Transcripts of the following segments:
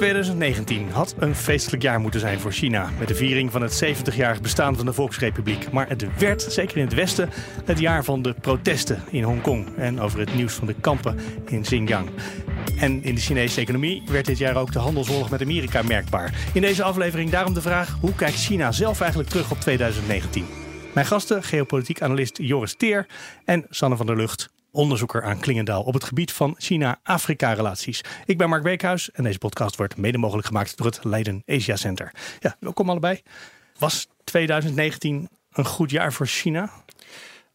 ...2019 had een feestelijk jaar moeten zijn voor China... met de viering van het 70-jarig bestaan van de Volksrepubliek. Maar het werd, zeker in het Westen, het jaar van de protesten in Hongkong... en over het nieuws van de kampen in Xinjiang. En in de Chinese economie werd dit jaar ook de handelsoorlog met Amerika merkbaar. In deze aflevering daarom de vraag: hoe kijkt China zelf eigenlijk terug op 2019? Mijn gasten, geopolitiek analist Joris Teer en Sanne van der Lucht, onderzoeker aan Klingendaal op het gebied van China-Afrika-relaties. Ik ben Mark Beekhuis en deze podcast wordt mede mogelijk gemaakt door het Leiden Asia Center. Ja, welkom allebei. Was 2019 een goed jaar voor China?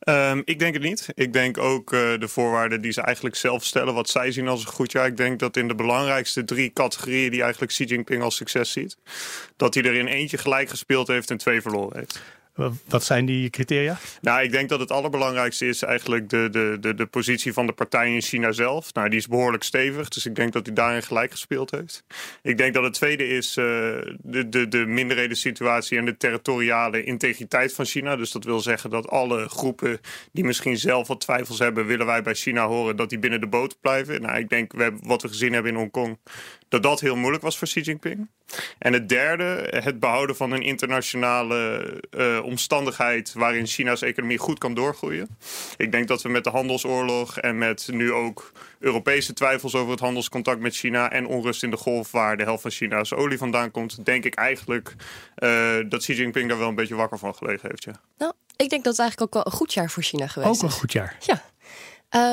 Um, ik denk het niet. Ik denk ook uh, de voorwaarden die ze eigenlijk zelf stellen, wat zij zien als een goed jaar. Ik denk dat in de belangrijkste drie categorieën die eigenlijk Xi Jinping als succes ziet, dat hij er in eentje gelijk gespeeld heeft en twee verloren heeft. Wat zijn die criteria? Nou, ik denk dat het allerbelangrijkste is eigenlijk de, de, de, de positie van de partij in China zelf. Nou, die is behoorlijk stevig, dus ik denk dat hij daarin gelijk gespeeld heeft. Ik denk dat het tweede is uh, de, de, de minderheden-situatie en de territoriale integriteit van China. Dus dat wil zeggen dat alle groepen die misschien zelf wat twijfels hebben, willen wij bij China horen dat die binnen de boot blijven. Nou, ik denk we hebben, wat we gezien hebben in Hongkong, dat dat heel moeilijk was voor Xi Jinping. En het derde, het behouden van een internationale uh, omstandigheid waarin China's economie goed kan doorgroeien. Ik denk dat we met de handelsoorlog en met nu ook Europese twijfels over het handelscontact met China en onrust in de golf waar de helft van China's olie vandaan komt, denk ik eigenlijk uh, dat Xi Jinping daar wel een beetje wakker van gelegen heeft. Ja. Nou, ik denk dat het eigenlijk ook wel een goed jaar voor China geweest is. Ook een goed jaar. Ja.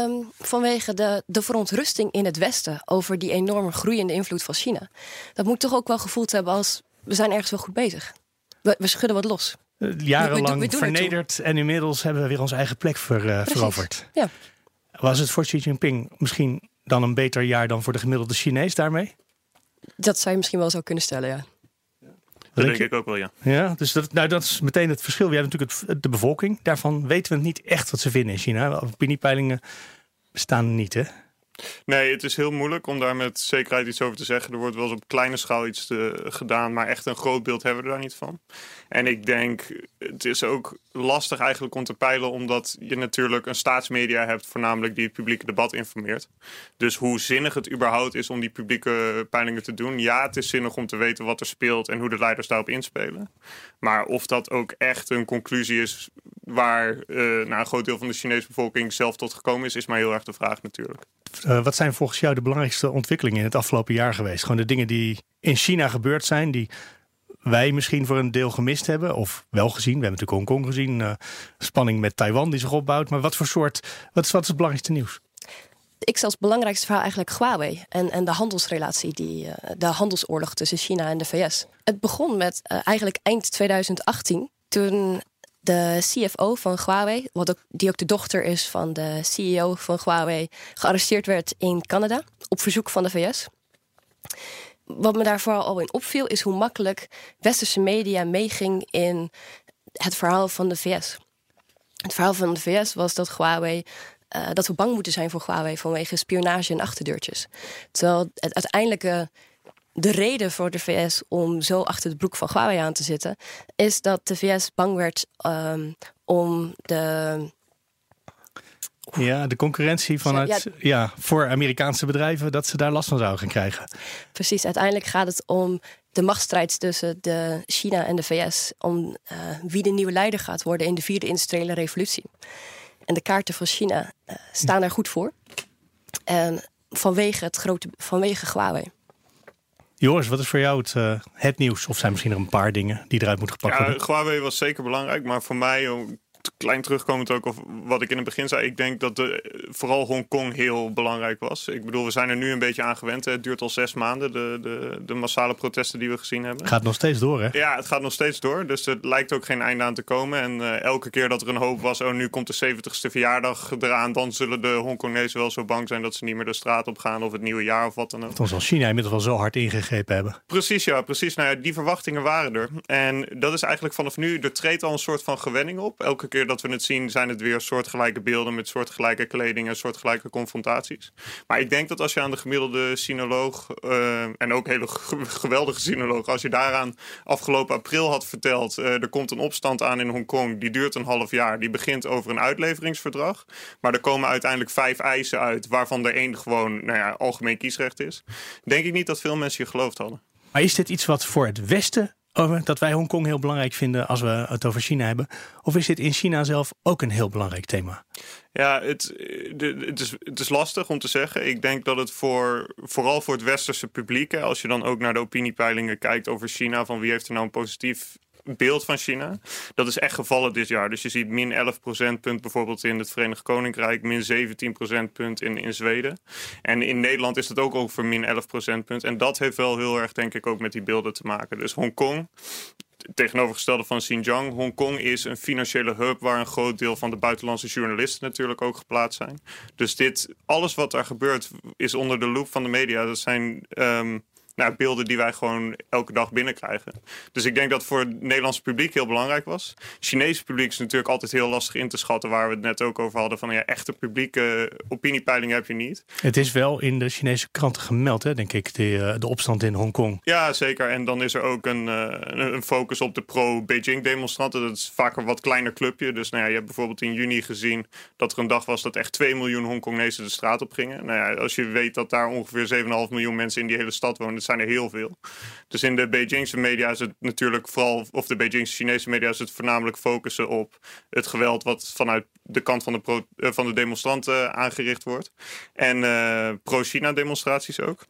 Um, vanwege de, de verontrusting in het Westen over die enorme groeiende invloed van China. Dat moet toch ook wel gevoeld hebben als we zijn ergens wel goed bezig. We, we schudden wat los. Uh, jarenlang we, we vernederd en inmiddels hebben we weer onze eigen plek ver, uh, veroverd. Ja. Was het voor Xi Jinping misschien dan een beter jaar dan voor de gemiddelde Chinees daarmee? Dat zou je misschien wel zo kunnen stellen, ja. Dat denk ik ook wel, ja. Ja, dus dat, nou, dat is meteen het verschil. We hebben natuurlijk het, de bevolking. Daarvan weten we niet echt wat ze vinden in China. Opiniepeilingen bestaan niet, hè? Nee, het is heel moeilijk om daar met zekerheid iets over te zeggen. Er wordt wel eens op kleine schaal iets te, gedaan, maar echt een groot beeld hebben we daar niet van. En ik denk, het is ook lastig eigenlijk om te peilen, omdat je natuurlijk een staatsmedia hebt, voornamelijk die het publieke debat informeert. Dus hoe zinnig het überhaupt is om die publieke peilingen te doen. Ja, het is zinnig om te weten wat er speelt en hoe de leiders daarop inspelen. Maar of dat ook echt een conclusie is waar uh, nou, een groot deel van de Chinese bevolking zelf tot gekomen is, is maar heel erg de vraag natuurlijk. Uh, wat zijn volgens jou de belangrijkste ontwikkelingen in het afgelopen jaar geweest? Gewoon de dingen die in China gebeurd zijn, die wij misschien voor een deel gemist hebben, of wel gezien. We hebben natuurlijk Hongkong gezien, uh, spanning met Taiwan die zich opbouwt. Maar wat voor soort, wat is, wat is het belangrijkste nieuws? Ik zie als belangrijkste verhaal eigenlijk Huawei en, en de handelsrelatie, die, uh, de handelsoorlog tussen China en de VS. Het begon met eigenlijk eind 2018, toen de CFO van Huawei, wat ook, die ook de dochter is van de CEO van Huawei, gearresteerd werd in Canada op verzoek van de VS. Wat me daar vooral al in opviel, is hoe makkelijk westerse media meeging in het verhaal van de VS. Het verhaal van de VS was dat Huawei uh, dat we bang moeten zijn voor Huawei vanwege spionage en achterdeurtjes. Terwijl het uiteindelijke de reden voor de VS om zo achter de broek van Huawei aan te zitten, is dat de VS bang werd um, om de. Ja, de concurrentie vanuit, ja, ja, voor Amerikaanse bedrijven, dat ze daar last van zouden gaan krijgen. Precies, uiteindelijk gaat het om de machtsstrijd tussen de China en de VS. Om uh, wie de nieuwe leider gaat worden in de vierde industriële revolutie. En de kaarten van China uh, staan daar goed voor. En vanwege, het grote, vanwege Huawei. Joris, wat is voor jou het, uh, het nieuws? Of zijn misschien er een paar dingen die eruit moeten gepakt ja, worden? Huawei was zeker belangrijk, maar voor mij klein terugkomend ook op wat ik in het begin zei. Ik denk dat de, vooral Hongkong heel belangrijk was. Ik bedoel, we zijn er nu een beetje aan gewend. Het duurt al zes maanden, de, de, de massale protesten die we gezien hebben. Het gaat nog steeds door, hè? Ja, het gaat nog steeds door. Dus er lijkt ook geen einde aan te komen. En uh, elke keer dat er een hoop was, oh nu komt de 70ste verjaardag eraan... dan zullen de Hongkonezen wel zo bang zijn dat ze niet meer de straat op gaan... of het nieuwe jaar of wat dan ook. Dan zal China inmiddels wel zo hard ingegrepen hebben. Precies, ja. Precies. Nou ja, die verwachtingen waren er. En dat is eigenlijk vanaf nu, er treedt al een soort van gewenning op. Elke keer dat we het zien, zijn het weer soortgelijke beelden met soortgelijke kleding en soortgelijke confrontaties. Maar ik denk dat als je aan de gemiddelde sinoloog, uh, en ook hele geweldige sinoloog, als je daaraan afgelopen april had verteld, uh, er komt een opstand aan in Hongkong, die duurt een half jaar, die begint over een uitleveringsverdrag. Maar er komen uiteindelijk vijf eisen uit, waarvan er één gewoon nou ja, algemeen kiesrecht is. Denk ik niet dat veel mensen je geloofd hadden. Maar is dit iets wat voor het Westen dat wij Hongkong heel belangrijk vinden als we het over China hebben? Of is dit in China zelf ook een heel belangrijk thema? Ja, het, het, is, het is lastig om te zeggen. Ik denk dat het voor, vooral voor het westerse publiek, als je dan ook naar de opiniepeilingen kijkt over China, van wie heeft er nou een positief beeld van China. Dat is echt gevallen dit jaar. Dus je ziet min 11 procentpunt bijvoorbeeld in het Verenigd Koninkrijk, min 17 procentpunt in, in Zweden. En in Nederland is het ook over min 11 procentpunt. En dat heeft wel heel erg, denk ik, ook met die beelden te maken. Dus Hongkong tegenovergestelde van Xinjiang. Hongkong is een financiële hub waar een groot deel van de buitenlandse journalisten natuurlijk ook geplaatst zijn. Dus dit, alles wat daar gebeurt, is onder de loep van de media. Dat zijn um, nou, beelden die wij gewoon elke dag binnenkrijgen. Dus ik denk dat voor het Nederlandse publiek heel belangrijk was. Het Chinese publiek is natuurlijk altijd heel lastig in te schatten, waar we het net ook over hadden. Van ja, echte publieke opiniepeilingen heb je niet. Het is wel in de Chinese kranten gemeld, hè, denk ik, de, eh, de opstand in Hongkong. Ja, zeker. En dan is er ook een, eh, een focus op de pro-Beijing-demonstranten. Dat is vaak een wat kleiner clubje. Dus nou ja, je hebt bijvoorbeeld in juni gezien dat er een dag was dat echt 2 miljoen Hongkonezen de straat op gingen. Nou ja, als je weet dat daar ongeveer 7,5 miljoen mensen in die hele stad wonen zijn er heel veel. Dus in de Beijingse media is het natuurlijk vooral, of de Beijingse Chinese media is het voornamelijk focussen op het geweld wat vanuit de kant van de, pro, eh, van de demonstranten aangericht wordt. En uh, pro-China demonstraties ook.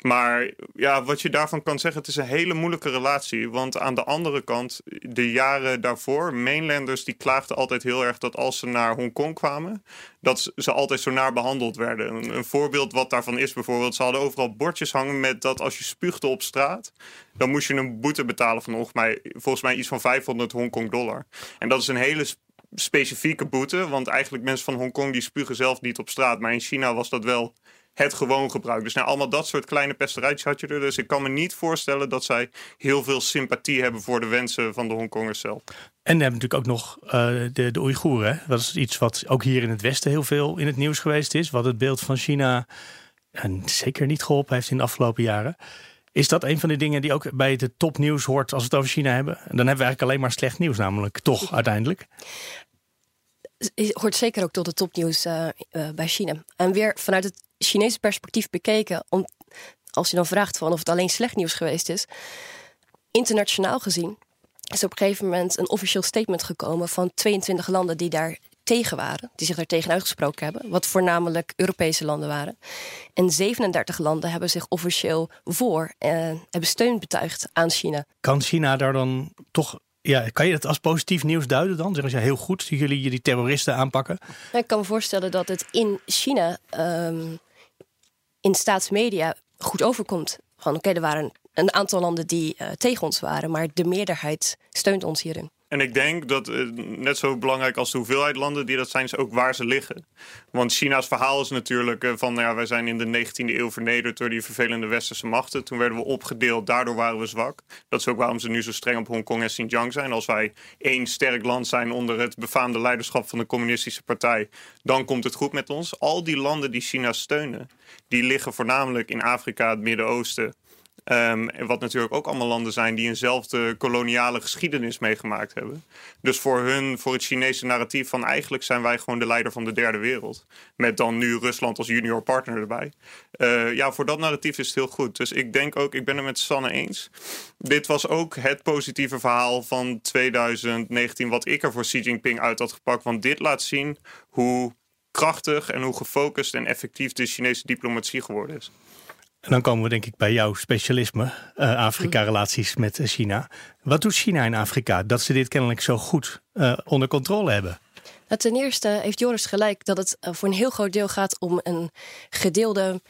Maar ja, wat je daarvan kan zeggen, het is een hele moeilijke relatie. Want aan de andere kant, de jaren daarvoor, mainlanders die klaagden altijd heel erg dat als ze naar Hongkong kwamen, dat ze altijd zo naar behandeld werden. Een, een, voorbeeld wat daarvan is bijvoorbeeld, ze hadden overal bordjes hangen met dat als je spuugde op straat, dan moest je een boete betalen van volgens mij, volgens mij iets van 500 Hongkong dollar. En dat is een hele specifieke boete, want eigenlijk mensen van Hongkong die spugen zelf niet op straat, maar in China was dat wel het gewoon gebruik. Dus nou, allemaal dat soort kleine pesterijtjes had je er. Dus ik kan me niet voorstellen dat zij heel veel sympathie hebben voor de wensen van de Hongkongers zelf. En we hebben natuurlijk ook nog uh, de, de Oeigoeren. Dat is iets wat ook hier in het Westen heel veel in het nieuws geweest is. Wat het beeld van China en zeker niet geholpen heeft in de afgelopen jaren. Is dat een van de dingen die ook bij het topnieuws hoort als we het over China hebben? Dan hebben we eigenlijk alleen maar slecht nieuws, namelijk toch uiteindelijk. Hoort zeker ook tot het topnieuws uh, uh, bij China. En weer vanuit het Chinese perspectief bekeken, om, als je dan vraagt van of het alleen slecht nieuws geweest is, internationaal gezien is op een gegeven moment een officieel statement gekomen van 22 landen die daar tegen waren, die zich daar tegen uitgesproken hebben, wat voornamelijk Europese landen waren. En 37 landen hebben zich officieel voor en eh, hebben steun betuigd aan China. Kan China daar dan toch ja, kan je dat als positief nieuws duiden dan? Zeggen ze heel goed dat jullie die terroristen aanpakken? Ik kan me voorstellen dat het in China um, in staatsmedia goed overkomt. Van oké, er waren een aantal landen die uh, tegen ons waren, maar de meerderheid steunt ons hierin. En ik denk dat uh, net zo belangrijk als de hoeveelheid landen die dat zijn, is ook waar ze liggen. Want China's verhaal is natuurlijk uh, van, nou ja, wij zijn in de 19e eeuw vernederd door die vervelende westerse machten. Toen werden we opgedeeld, daardoor waren we zwak. Dat is ook waarom ze nu zo streng op Hongkong en Xinjiang zijn. Als wij één sterk land zijn onder het befaamde leiderschap van de communistische partij, dan komt het goed met ons. Al die landen die China steunen, die liggen voornamelijk in Afrika, het Midden-Oosten, Um, wat natuurlijk ook allemaal landen zijn die eenzelfde koloniale geschiedenis meegemaakt hebben. Dus voor hun, voor het Chinese narratief van eigenlijk zijn wij gewoon de leider van de derde wereld. Met dan nu Rusland als junior partner erbij. Uh, ja, voor dat narratief is het heel goed. Dus ik denk ook, ik ben het met Sanne eens. Dit was ook het positieve verhaal van 2019 wat ik er voor Xi Jinping uit had gepakt. Want dit laat zien hoe krachtig en hoe gefocust en effectief de Chinese diplomatie geworden is. En dan komen we denk ik bij jouw specialisme, uh, Afrika-relaties met China. Wat doet China in Afrika dat ze dit kennelijk zo goed uh, onder controle hebben? Nou, ten eerste heeft Joris gelijk dat het voor een heel groot deel gaat om een gedeelde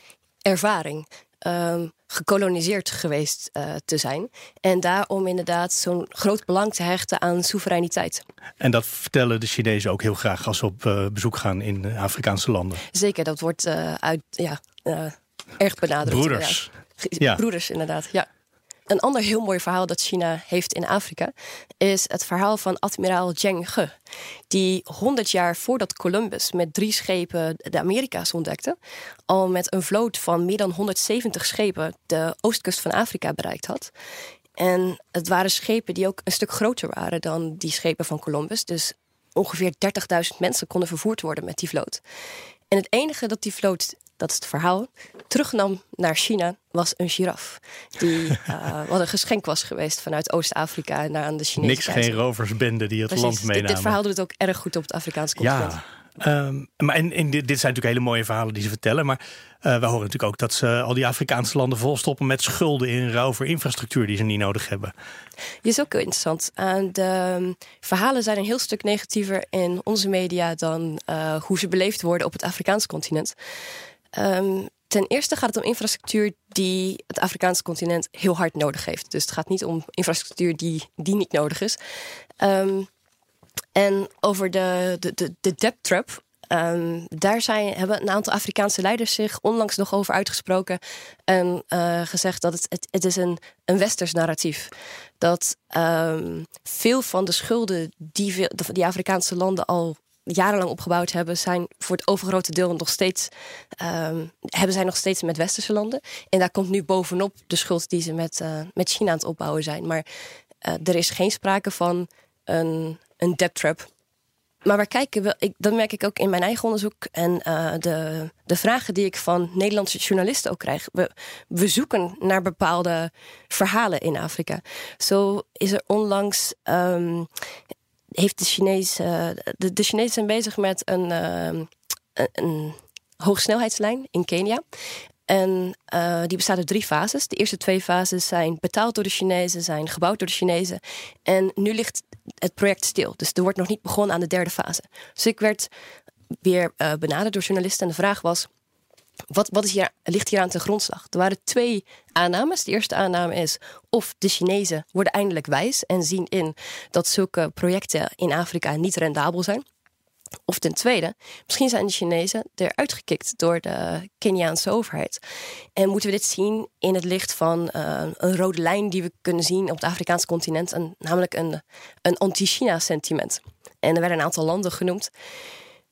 ervaring. Um, gekoloniseerd geweest uh, te zijn. En daarom inderdaad zo'n groot belang te hechten aan soevereiniteit. En dat vertellen de Chinezen ook heel graag als ze op uh, bezoek gaan in Afrikaanse landen. Zeker, dat wordt uh, uit, ja, erg benadrukt. Broeders. Ja. Broeders, inderdaad, ja. Een ander heel mooi verhaal dat China heeft in Afrika is het verhaal van admiraal Zheng He. Die 100 jaar voordat Columbus met drie schepen de Amerika's ontdekte, al met een vloot van meer dan 170 schepen de oostkust van Afrika bereikt had. En het waren schepen die ook een stuk groter waren dan die schepen van Columbus. Dus ongeveer 30.000 mensen konden vervoerd worden met die vloot. En het enige dat die vloot dat is het verhaal, terugnam naar China was een giraf. Die uh, wat een geschenk was geweest vanuit Oost-Afrika naar aan de Chinese Niks, geen roversbende die het land meenamen. Dit, verhaal doet het ook erg goed op het Afrikaanse continent. Ja. Um, maar en, en dit, dit, zijn natuurlijk hele mooie verhalen die ze vertellen. Maar uh, we horen natuurlijk ook dat ze al die Afrikaanse landen volstoppen met schulden in ruil voor infrastructuur die ze niet nodig hebben. Is ook heel interessant. Uh, de ehm, verhalen zijn een heel stuk negatiever in onze media dan uh, hoe ze beleefd worden op het Afrikaanse continent. Um, ten eerste gaat het om infrastructuur die het Afrikaanse continent heel hard nodig heeft. Dus het gaat niet om infrastructuur die, die niet nodig is. Um, en over de, de, de, de debt trap. Um, daar zijn, hebben een aantal Afrikaanse leiders zich onlangs nog over uitgesproken. En uh, gezegd dat het, het, het is een, een westers narratief. Dat veel van de schulden die, veel, die Afrikaanse landen al jarenlang opgebouwd hebben, zijn voor het overgrote deel nog steeds, um, hebben zij nog steeds met westerse landen. En daar komt nu bovenop de schuld die ze met, uh, met China aan het opbouwen zijn. Maar uh, er is geen sprake van een, een debt trap. Maar waar kijken we, ik, dat merk ik ook in mijn eigen onderzoek en uh, de, de vragen die ik van Nederlandse journalisten ook krijg. We, we zoeken naar bepaalde verhalen in Afrika. Zo is er onlangs um, heeft de Chinese. De, de Chinezen zijn bezig met een, uh, een, een hoogsnelheidslijn in Kenia. En uh, die bestaat uit drie fases. De eerste twee fases zijn betaald door de Chinezen, zijn gebouwd door de Chinezen. En nu ligt het project stil. Dus er wordt nog niet begonnen aan de derde fase. Dus ik werd weer uh, benaderd door journalisten. En de vraag was: wat, wat is hier, ligt hier aan ten grondslag? Er waren twee aannames. De eerste aanname is of de Chinezen worden eindelijk wijs en zien in dat zulke projecten in Afrika niet rendabel zijn. Of ten tweede, misschien zijn de Chinezen eruit gekikt door de Keniaanse overheid. En moeten we dit zien in het licht van uh, een rode lijn die we kunnen zien op het Afrikaanse continent, een, namelijk een, een anti-China sentiment. En er werden een aantal landen genoemd.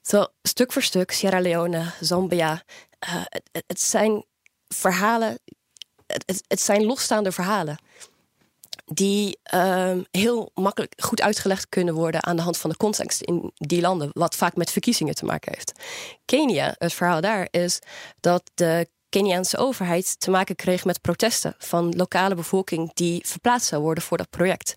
Zo, stuk voor stuk, Sierra Leone, Zambia, uh, het, het, zijn verhalen, het, het, zijn losstaande verhalen. Die uh, heel makkelijk goed uitgelegd kunnen worden aan de hand van de context in die landen, wat vaak met verkiezingen te maken heeft. Kenia, het verhaal daar is dat de Keniaanse overheid te maken kreeg met protesten van lokale bevolking die verplaatst zou worden voor dat project.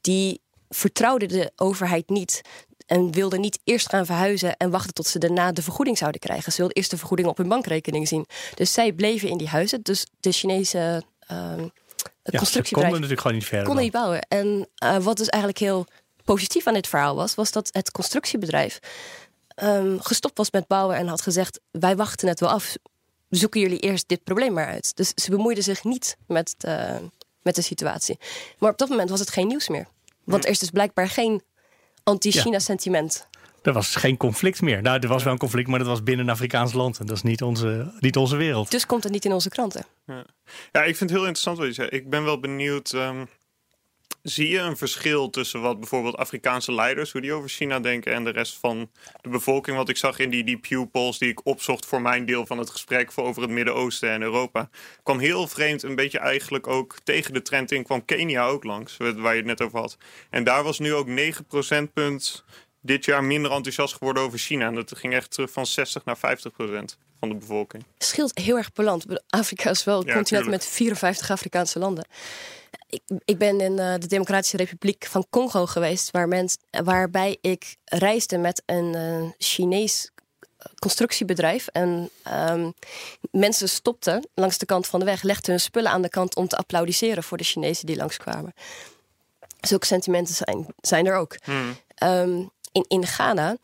Die vertrouwde de overheid niet en wilden niet eerst gaan verhuizen en wachten tot ze daarna de vergoeding zouden krijgen. Ze wilden eerst de vergoeding op hun bankrekening zien. Dus zij bleven in die huizen. Dus de Chinese uh, ja, constructiebedrijf konden natuurlijk gewoon niet verder. Konden niet bouwen. En uh, wat dus eigenlijk heel positief aan dit verhaal was, was dat het constructiebedrijf um, gestopt was met bouwen en had gezegd: wij wachten het wel af. Zoeken jullie eerst dit probleem maar uit. Dus ze bemoeiden zich niet met de, met de situatie. Maar op dat moment was het geen nieuws meer. Want er is dus blijkbaar geen anti-China-sentiment. Er was geen conflict meer. Nou, er was wel een conflict, maar dat was binnen een Afrikaans land. En dat is niet onze, niet onze wereld. Dus komt het niet in onze kranten. Ja, ja ik vind het heel interessant wat je zei. Ik ben wel benieuwd. Um, zie je een verschil tussen wat bijvoorbeeld Afrikaanse leiders, hoe die over China denken, en de rest van de bevolking? Wat ik zag in die, die Pew polls die ik opzocht voor mijn deel van het gesprek voor over het Midden-Oosten en Europa, kwam heel vreemd een beetje eigenlijk ook tegen de trend in, kwam Kenia ook langs, waar je het net over had. En daar was nu ook 9 procentpunt dit jaar minder enthousiast geworden over China. En dat ging echt terug van 60 naar 50 procent van de bevolking. Het scheelt heel erg per land. Afrika is wel een continent met 54 Afrikaanse landen. Ik, ik ben in uh, de Democratische Republiek van Congo geweest, waar mens, waarbij ik reisde met een uh, Chinees constructiebedrijf. En um, mensen stopten langs de kant van de weg, legden hun spullen aan de kant om te applaudisseren voor de Chinezen die langskwamen. Zulke sentimenten zijn, zijn er ook. Hmm. Um, in, in Ghana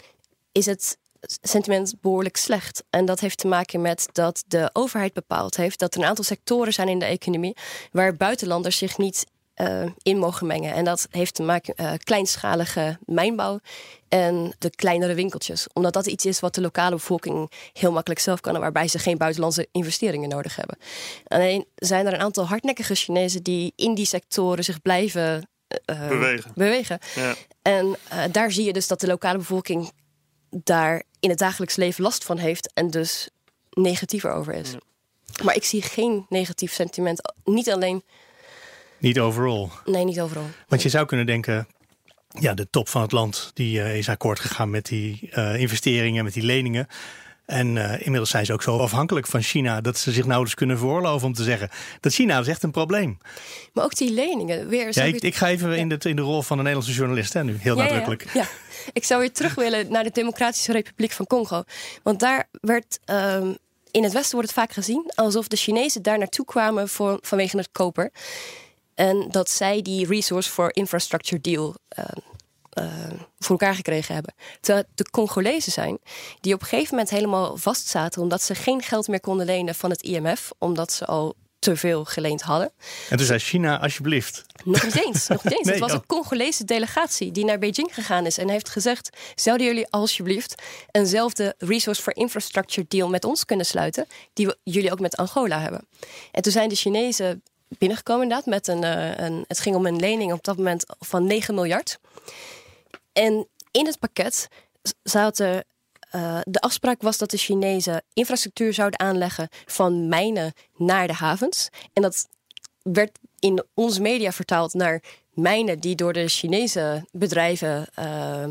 is het sentiment behoorlijk slecht. En dat heeft te maken met dat de overheid bepaald heeft dat er een aantal sectoren zijn in de economie waar buitenlanders zich niet uh, in mogen mengen. En dat heeft te maken met uh, kleinschalige mijnbouw en de kleinere winkeltjes. Omdat dat iets is wat de lokale bevolking heel makkelijk zelf kan... en waarbij ze geen buitenlandse investeringen nodig hebben. Alleen zijn er een aantal hardnekkige Chinezen... die in die sectoren zich blijven uh, bewegen. bewegen. Ja. En daar zie je dus dat de lokale bevolking... daar in het dagelijks leven last van heeft... en dus negatiever over is. Ja. Maar ik zie geen negatief sentiment. Niet alleen niet overal. Nee, niet overal. Want je zou kunnen denken, ja, de top van het land die uh, is akkoord gegaan met die uh, investeringen, met die leningen. En uh, inmiddels zijn ze ook zo afhankelijk van China dat ze zich nauwelijks kunnen veroorloven om te zeggen dat China is echt een probleem. Maar ook die leningen. Weer, ja, ik, ik, ga even ja. in, de, in de rol van een Nederlandse journalist hè, nu, heel ja, nadrukkelijk. Ja, ik zou weer terug willen naar de Democratische Republiek van Congo. Want daar werd. Um, in het Westen wordt het vaak gezien alsof de Chinezen daar naartoe kwamen voor, vanwege het koper. En dat zij die Resource for Infrastructure Deal uh, uh, voor elkaar gekregen hebben. Terwijl de Congolezen zijn die op een gegeven moment helemaal vastzaten omdat ze geen geld meer konden lenen van het IMF, omdat ze al te veel geleend hadden. En toen zei China, alsjeblieft. Nog niet eens. Nog niet eens. nee, het was een Congolese delegatie die naar Beijing gegaan is en heeft gezegd: zouden jullie alsjeblieft eenzelfde Resource for Infrastructure deal met ons kunnen sluiten, die we, jullie ook met Angola hebben? En toen zijn de Chinezen binnengekomen inderdaad. Met een, uh, een, het ging om een lening op dat moment van 9 miljard. En in het pakket zaten. Uh, de afspraak was dat de Chinezen infrastructuur zouden aanleggen van mijnen naar de havens. En dat werd in onze media vertaald naar mijnen die door de Chinese bedrijven uh,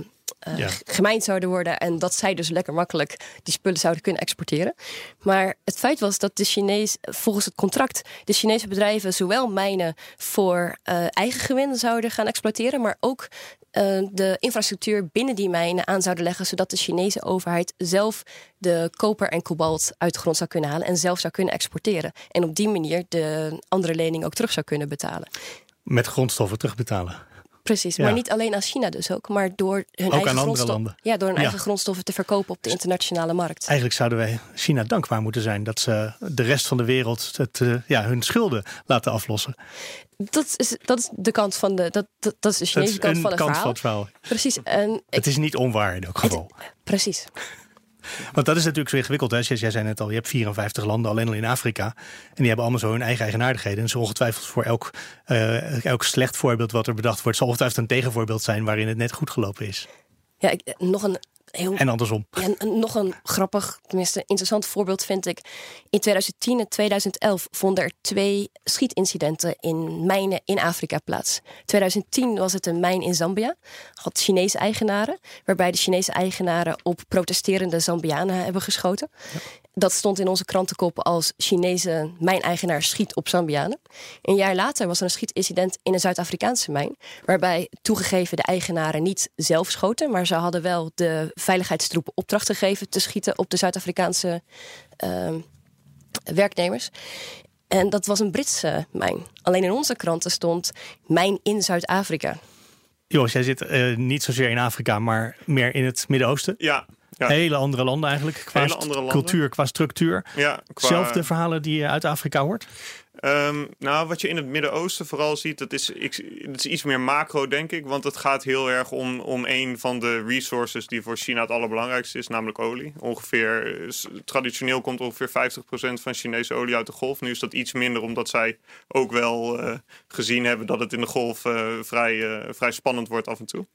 uh, ja. gemijnd zouden worden. En dat zij dus lekker makkelijk die spullen zouden kunnen exporteren. Maar het feit was dat de Chinees, volgens het contract, de Chinese bedrijven zowel mijnen voor uh, eigen gewin zouden gaan exploiteren, maar ook uh, de infrastructuur binnen die mijnen aan zouden leggen, zodat de Chinese overheid zelf de koper en kobalt uit de grond zou kunnen halen en zelf zou kunnen exporteren. En op die manier de andere lening ook terug zou kunnen betalen. Met grondstoffen terugbetalen. Precies, ja. maar niet alleen aan China dus ook, maar door hun ook eigen, ja, door hun eigen grondstoffen te verkopen op de internationale markt. Eigenlijk zouden wij China dankbaar moeten zijn dat ze de rest van de wereld het, uh, ja, hun schulden laten aflossen. Dat is, dat is de kant van de, dat, dat, dat is de Chinese kant, van het, kant verhaal. van het verhaal. Precies. En het is niet onwaar in elk geval. Het, precies. Want dat is natuurlijk zo ingewikkeld. Hè? Jij zei net al, je hebt 54 landen alleen al in Afrika. En die hebben allemaal zo hun eigen eigenaardigheden. En zo ongetwijfeld voor elk, uh, elk slecht voorbeeld wat er bedacht wordt... zal ongetwijfeld een tegenvoorbeeld zijn waarin het net goed gelopen is. Ja, ik, nog een heel... En andersom. Ja, nog een grappig, tenminste interessant voorbeeld vind ik. In 2010 en 2011 vonden er twee schietincidenten in mijnen in Afrika plaats. 2010 was het een mijn in Zambia. Had Chinese eigenaren. Waarbij de Chinese eigenaren op protesterende Zambianen hebben geschoten. Ja. Dat stond in onze krantenkop als Chinese mijneigenaar schiet op Zambianen. Een jaar later was er een schietincident in een Zuid-Afrikaanse mijn. Waarbij toegegeven de eigenaren niet zelf schoten. Maar ze hadden wel de veiligheidstroepen opdracht gegeven te schieten op de Zuid-Afrikaanse uh, werknemers. En dat was een Britse mijn. Alleen in onze kranten stond mijn in Zuid-Afrika. Jos, jij zit uh, niet zozeer in Afrika, maar meer in het Midden-Oosten. Ja, ja. Hele andere landen eigenlijk. Qua Hele andere landen. cultuur, qua structuur. Ja, qua... Zelfde verhalen die je uit Afrika hoort? Um, nou, wat je in het Midden-Oosten vooral ziet, dat is, dat is iets meer macro, denk ik. Want het gaat heel erg om, om een van de resources die voor China het allerbelangrijkste is, namelijk olie. Ongeveer, traditioneel komt ongeveer 50% van Chinese olie uit de golf. Nu is dat iets minder, omdat zij ook wel uh, gezien hebben dat het in de golf uh, vrij, uh, vrij spannend wordt af en toe.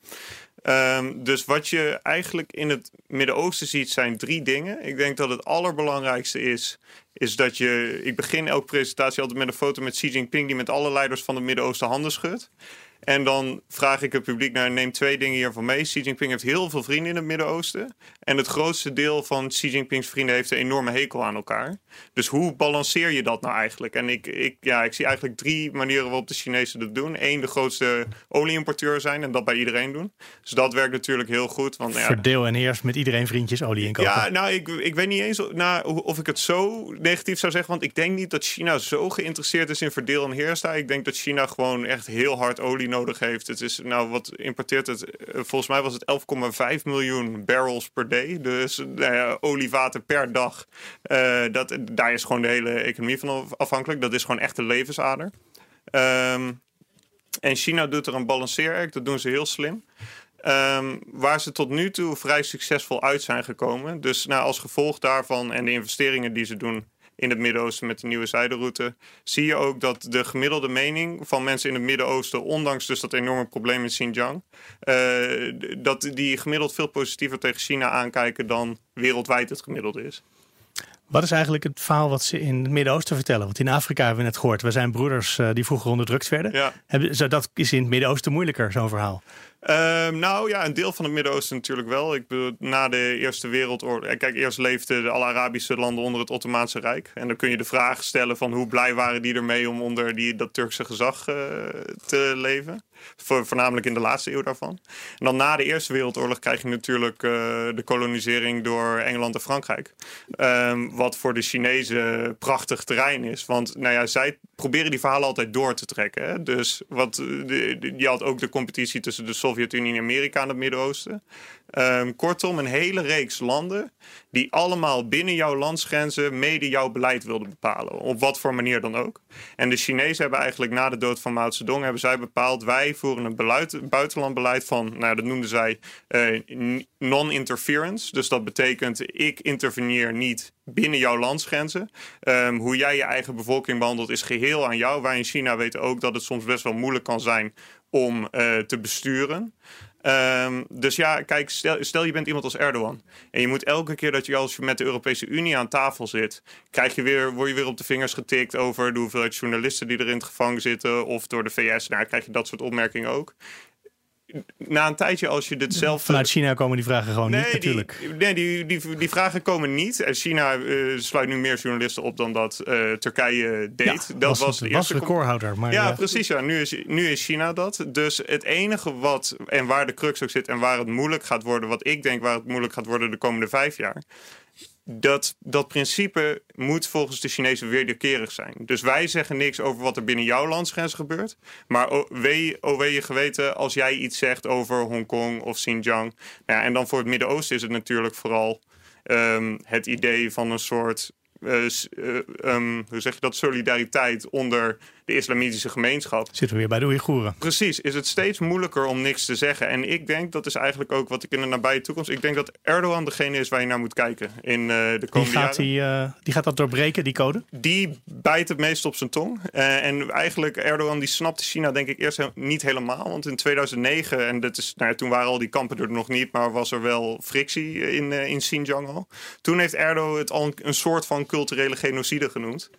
Um, dus wat je eigenlijk in het Midden-Oosten ziet, zijn drie dingen. Ik denk dat het allerbelangrijkste is, is dat je. Ik begin elke presentatie altijd met een foto met Xi Jinping, die met alle leiders van het Midden-Oosten handen schudt. En dan vraag ik het publiek naar, neem twee dingen hiervan mee. Xi Jinping heeft heel veel vrienden in het Midden-Oosten. En het grootste deel van Xi Jinping's vrienden heeft een enorme hekel aan elkaar. Dus hoe balanceer je dat nou eigenlijk? En ik, ik, ja, ik zie eigenlijk drie manieren waarop de Chinezen dat doen. Eén, de grootste olieimporteur zijn en dat bij iedereen doen. Dus dat werkt natuurlijk heel goed. Want, ja, Verdeel en heers met iedereen vriendjes olie inkopen. Ja, nou, ik, ik weet niet eens nou, of ik het zo negatief zou zeggen. Want ik denk niet dat China zo geïnteresseerd is in verdeel en heers. Ik denk dat China gewoon echt heel hard olie heeft. Het is, nou, wat importeert het? Eh, volgens mij was het 11,5 miljoen barrels per day. Dus nou ja, per dag. Uh, dat, daar is gewoon de hele economie van afhankelijk. Dat is gewoon echt de levensader. Um, en China doet er een balanceeract. Dat doen ze heel slim. Um, waar ze tot nu toe vrij succesvol uit zijn gekomen. Dus nou, als gevolg daarvan en de investeringen die ze doen in het Midden-Oosten met de nieuwe zijderoute, zie je ook dat de gemiddelde mening van mensen in het Midden-Oosten, ondanks dus dat enorme probleem in Xinjiang, uh, dat die gemiddeld veel positiever tegen China aankijken dan wereldwijd het gemiddelde is. Wat is eigenlijk het verhaal wat ze in het Midden-Oosten vertellen? Want in Afrika hebben we net gehoord, we zijn broeders uh, die vroeger onderdrukt werden. Ja. Dat is in het Midden-Oosten moeilijker, zo'n verhaal. Um, nou ja, een deel van het Midden-Oosten natuurlijk wel. Ik bedoel, na de Eerste Wereldoorlog. Eh, kijk, eerst leefden alle Arabische landen onder het Ottomaanse Rijk. En dan kun je de vraag stellen van hoe blij waren die ermee om onder die, dat Turkse gezag uh, te leven. Voornamelijk in de laatste eeuw daarvan. En dan na de Eerste Wereldoorlog krijg je natuurlijk uh, de kolonisering door Engeland en Frankrijk. Um, wat voor de Chinezen prachtig terrein is. Want nou ja, zij proberen die verhalen altijd door te trekken. Hè? Dus wat, je had ook de competitie tussen de Sovjet-Unie en Amerika en het Midden-Oosten. Um, kortom, een hele reeks landen die allemaal binnen jouw landsgrenzen mede jouw beleid wilden bepalen. Op wat voor manier dan ook. En de Chinezen hebben eigenlijk na de dood van Mao Zedong hebben zij bepaald... wij voeren een beleid, buitenlandbeleid van, nou dat noemden zij uh, non-interference. Dus dat betekent ik interveneer niet binnen jouw landsgrenzen. Um, hoe jij je eigen bevolking behandelt is geheel aan jou. Wij in China weten ook dat het soms best wel moeilijk kan zijn om uh, te besturen. Um, dus ja, kijk, stel, stel, je bent iemand als Erdogan. En je moet elke keer dat je als je met de Europese Unie aan tafel zit, krijg je weer, word je weer op de vingers getikt over de hoeveelheid journalisten die er in het gevangen zitten. Of door de VS. Nou, krijg je dat soort opmerkingen ook na een tijdje, als je dit zelf. Vanuit China komen die vragen gewoon niet, natuurlijk. Die, nee, die, die, die vragen komen niet. En China uh, sluit nu meer journalisten op dan dat uh, Turkije deed. Ja, dat was, was de eerste recordhouder. Maar ja, ja, precies. Ja. Nu, is, nu is China dat. Dus het enige wat en waar de crux ook zit en waar het moeilijk gaat worden, wat ik denk waar het moeilijk gaat worden de komende vijf jaar, dat, dat principe moet volgens de Chinezen wederkerig zijn. Dus wij zeggen niks over wat er binnen jouw landsgrens gebeurt. Maar wee, o wee je geweten als jij iets zegt over Hongkong of Xinjiang. Nou ja, en dan voor het Midden-Oosten is het natuurlijk vooral um, het idee van een soort um, hoe zeg je dat, solidariteit onder de islamitische gemeenschap. Zitten we weer bij de Oeigoeren. Precies, is het steeds moeilijker om niks te zeggen. En ik denk, dat is eigenlijk ook wat ik in de nabije toekomst... ik denk dat Erdogan degene is waar je naar moet kijken in uh, de komende die gaat jaren. Die, die gaat dat doorbreken, die code? Die bijt het meest op zijn tong. en eigenlijk, Erdogan die snapte China denk ik eerst niet helemaal. Want in 2009, en dat is, nou ja, toen waren al die kampen er nog niet... maar was er wel frictie in, in Xinjiang al. Toen heeft Erdogan het al een soort van culturele genocide genoemd.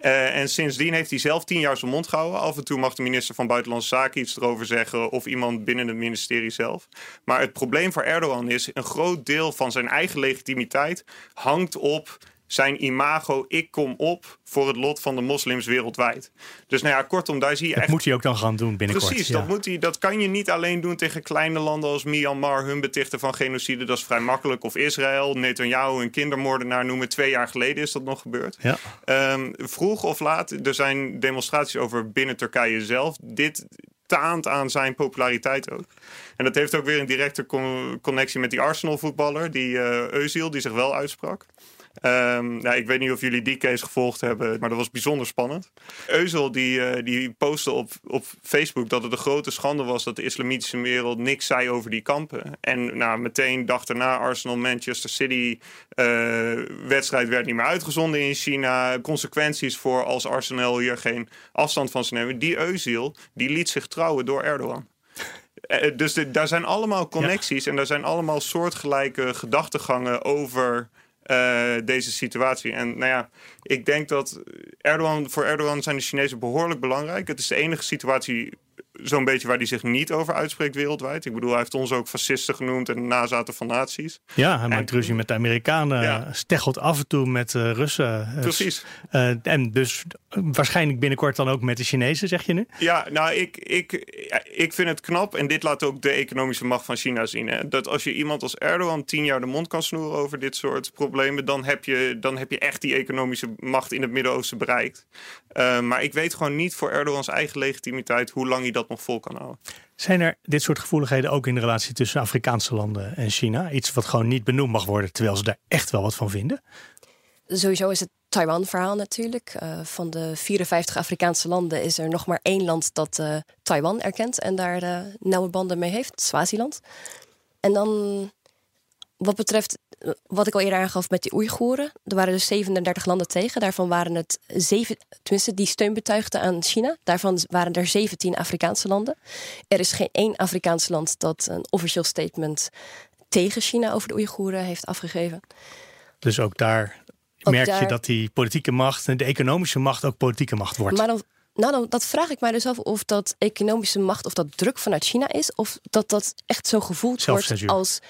Uh, en sindsdien heeft hij zelf tien jaar zijn mond gehouden. Af en toe mag de minister van Buitenlandse Zaken iets erover zeggen. of iemand binnen het ministerie zelf. Maar het probleem voor Erdogan is: een groot deel van zijn eigen legitimiteit hangt op zijn imago, ik kom op voor het lot van de moslims wereldwijd. Dus nou ja, kortom, daar zie je dat echt... moet hij ook dan gaan doen binnenkort. Precies, dat, moet hij, dat kan je niet alleen doen tegen kleine landen als Myanmar... hun betichten van genocide, dat is vrij makkelijk. Of Israël, Netanyahu een kindermoordenaar noemen. Twee jaar geleden is dat nog gebeurd. Ja. Um, vroeg of laat, er zijn demonstraties over binnen Turkije zelf. Dit taant aan zijn populariteit ook. En dat heeft ook weer een directe connectie met die Arsenal-voetballer, die uh, Özil, die zich wel uitsprak. Um, nou, ik weet niet of jullie die case gevolgd hebben, maar dat was bijzonder spannend. Euzel die, uh, die postte op, op Facebook dat het een grote schande was dat de islamitische wereld niks zei over die kampen. En nou, meteen dag daarna Arsenal Manchester City uh, wedstrijd werd niet meer uitgezonden in China. Consequenties voor als Arsenal hier geen afstand van zou nemen. Die Euzel die liet zich trouwen door Erdogan. dus de, daar zijn allemaal connecties ja. en daar zijn allemaal soortgelijke gedachtegangen over uh, deze situatie. En nou ja, ik denk dat Erdogan, voor Erdogan zijn de Chinezen behoorlijk belangrijk. Het is de enige situatie zo'n beetje waar hij zich niet over uitspreekt wereldwijd. Ik bedoel, hij heeft ons ook fascisten genoemd en nazaten van naties. Ja, hij maakt ruzie met de Amerikanen, ja. steggelt af en toe met uh, Russen. Precies. Uh, en dus waarschijnlijk binnenkort dan ook met de Chinezen, zeg je nu? Ja, nou, ik, ik, ik vind het knap en dit laat ook de economische macht van China zien. Hè? Dat als je iemand als Erdogan tien jaar de mond kan snoeren over dit soort problemen, dan heb je, dan heb je echt die economische macht in het Midden-Oosten bereikt. Uh, maar ik weet gewoon niet voor Erdogans eigen legitimiteit hoe lang hij dat nog vol kan houden. Zijn er dit soort gevoeligheden ook in de relatie tussen Afrikaanse landen en China? Iets wat gewoon niet benoemd mag worden, terwijl ze daar echt wel wat van vinden? Sowieso is het Taiwan-verhaal natuurlijk. Uh, van de 54 Afrikaanse landen is er nog maar één land dat uh, Taiwan erkent en daar uh, nauwe banden mee heeft, Swaziland. En dan wat betreft wat ik al eerder aangaf met die Oeigoeren. Er waren dus 37 landen tegen. Daarvan waren het zeven, tenminste die steun betuigden aan China. Daarvan waren er 17 Afrikaanse landen. Er is geen één Afrikaans land dat een officieel statement tegen China over de Oeigoeren heeft afgegeven. Dus ook daar merk je dat die politieke macht en de economische macht ook politieke macht wordt. Maar dan, nou, dan, dat vraag ik mij dus af of dat economische macht, of dat druk vanuit China is, of dat dat echt zo gevoeld wordt als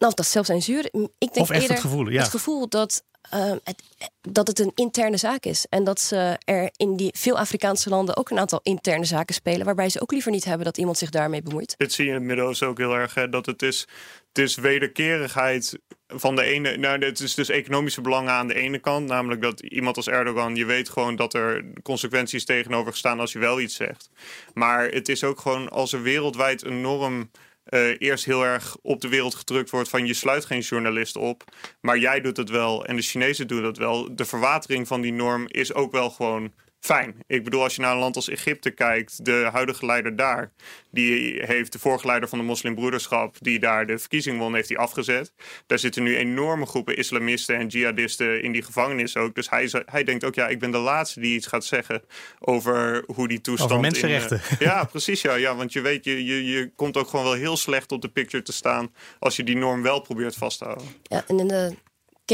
nou, dat zelfs censuur. Ik denk of echt eerder het gevoel, ja. het gevoel dat, uh, het, dat het een interne zaak is. En dat ze er in die veel Afrikaanse landen ook een aantal interne zaken spelen. Waarbij ze ook liever niet hebben dat iemand zich daarmee bemoeit. Dit zie je in het Midden-Oosten ook heel erg. Hè, dat het is, het is wederkerigheid van de ene. Nou, het is dus economische belangen aan de ene kant. Namelijk dat iemand als Erdogan, je weet gewoon dat er consequenties tegenover staan als je wel iets zegt. Maar het is ook gewoon als er wereldwijd een norm uh, eerst heel erg op de wereld gedrukt wordt van je sluit geen journalist op, maar jij doet het wel en de Chinezen doen dat wel. De verwatering van die norm is ook wel gewoon fijn. Ik bedoel, als je naar een land als Egypte kijkt, de huidige leider daar, die heeft de vorige leider van de moslimbroederschap, die daar de verkiezing won, heeft hij afgezet. Daar zitten nu enorme groepen islamisten en jihadisten in die gevangenis ook. Dus hij, hij denkt ook, ja, ik ben de laatste die iets gaat zeggen over hoe die toestand... Over mensenrechten. In, ja, precies, ja, ja. Want je weet, je, je, je komt ook gewoon wel heel slecht op de picture te staan als je die norm wel probeert vast te houden. Ja, en in de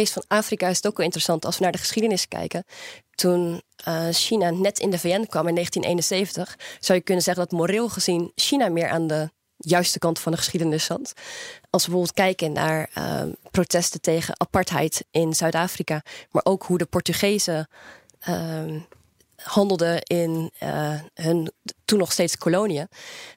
case van Afrika is het ook wel interessant als we naar de geschiedenis kijken. Toen uh, China net in de VN kwam in 1971, zou je kunnen zeggen dat moreel gezien China meer aan de juiste kant van de geschiedenis zat. Als we bijvoorbeeld kijken naar uh, protesten tegen apartheid in Zuid-Afrika, maar ook hoe de Portugezen uh, handelden in uh, hun toen nog steeds koloniën.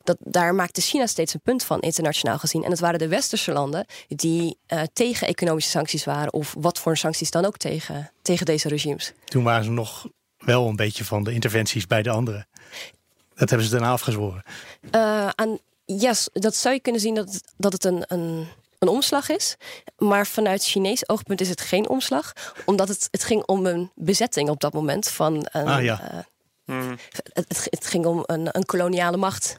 Dat, daar maakte China steeds een punt van, internationaal gezien. En het waren de westerse landen die uh, tegen economische sancties waren, of wat voor sancties dan ook tegen, tegen deze regimes. Toen waren ze nog wel een beetje van de interventies bij de anderen. Dat hebben ze daarna afgezworen. Uh, aan, yes, dat zou je kunnen zien dat, dat het een, een, een omslag is. Maar vanuit Chinees oogpunt is het geen omslag. Omdat het, het ging om een bezetting op dat moment. Van een, ah, ja. Uh, mm. het, het, ging om een, een koloniale macht.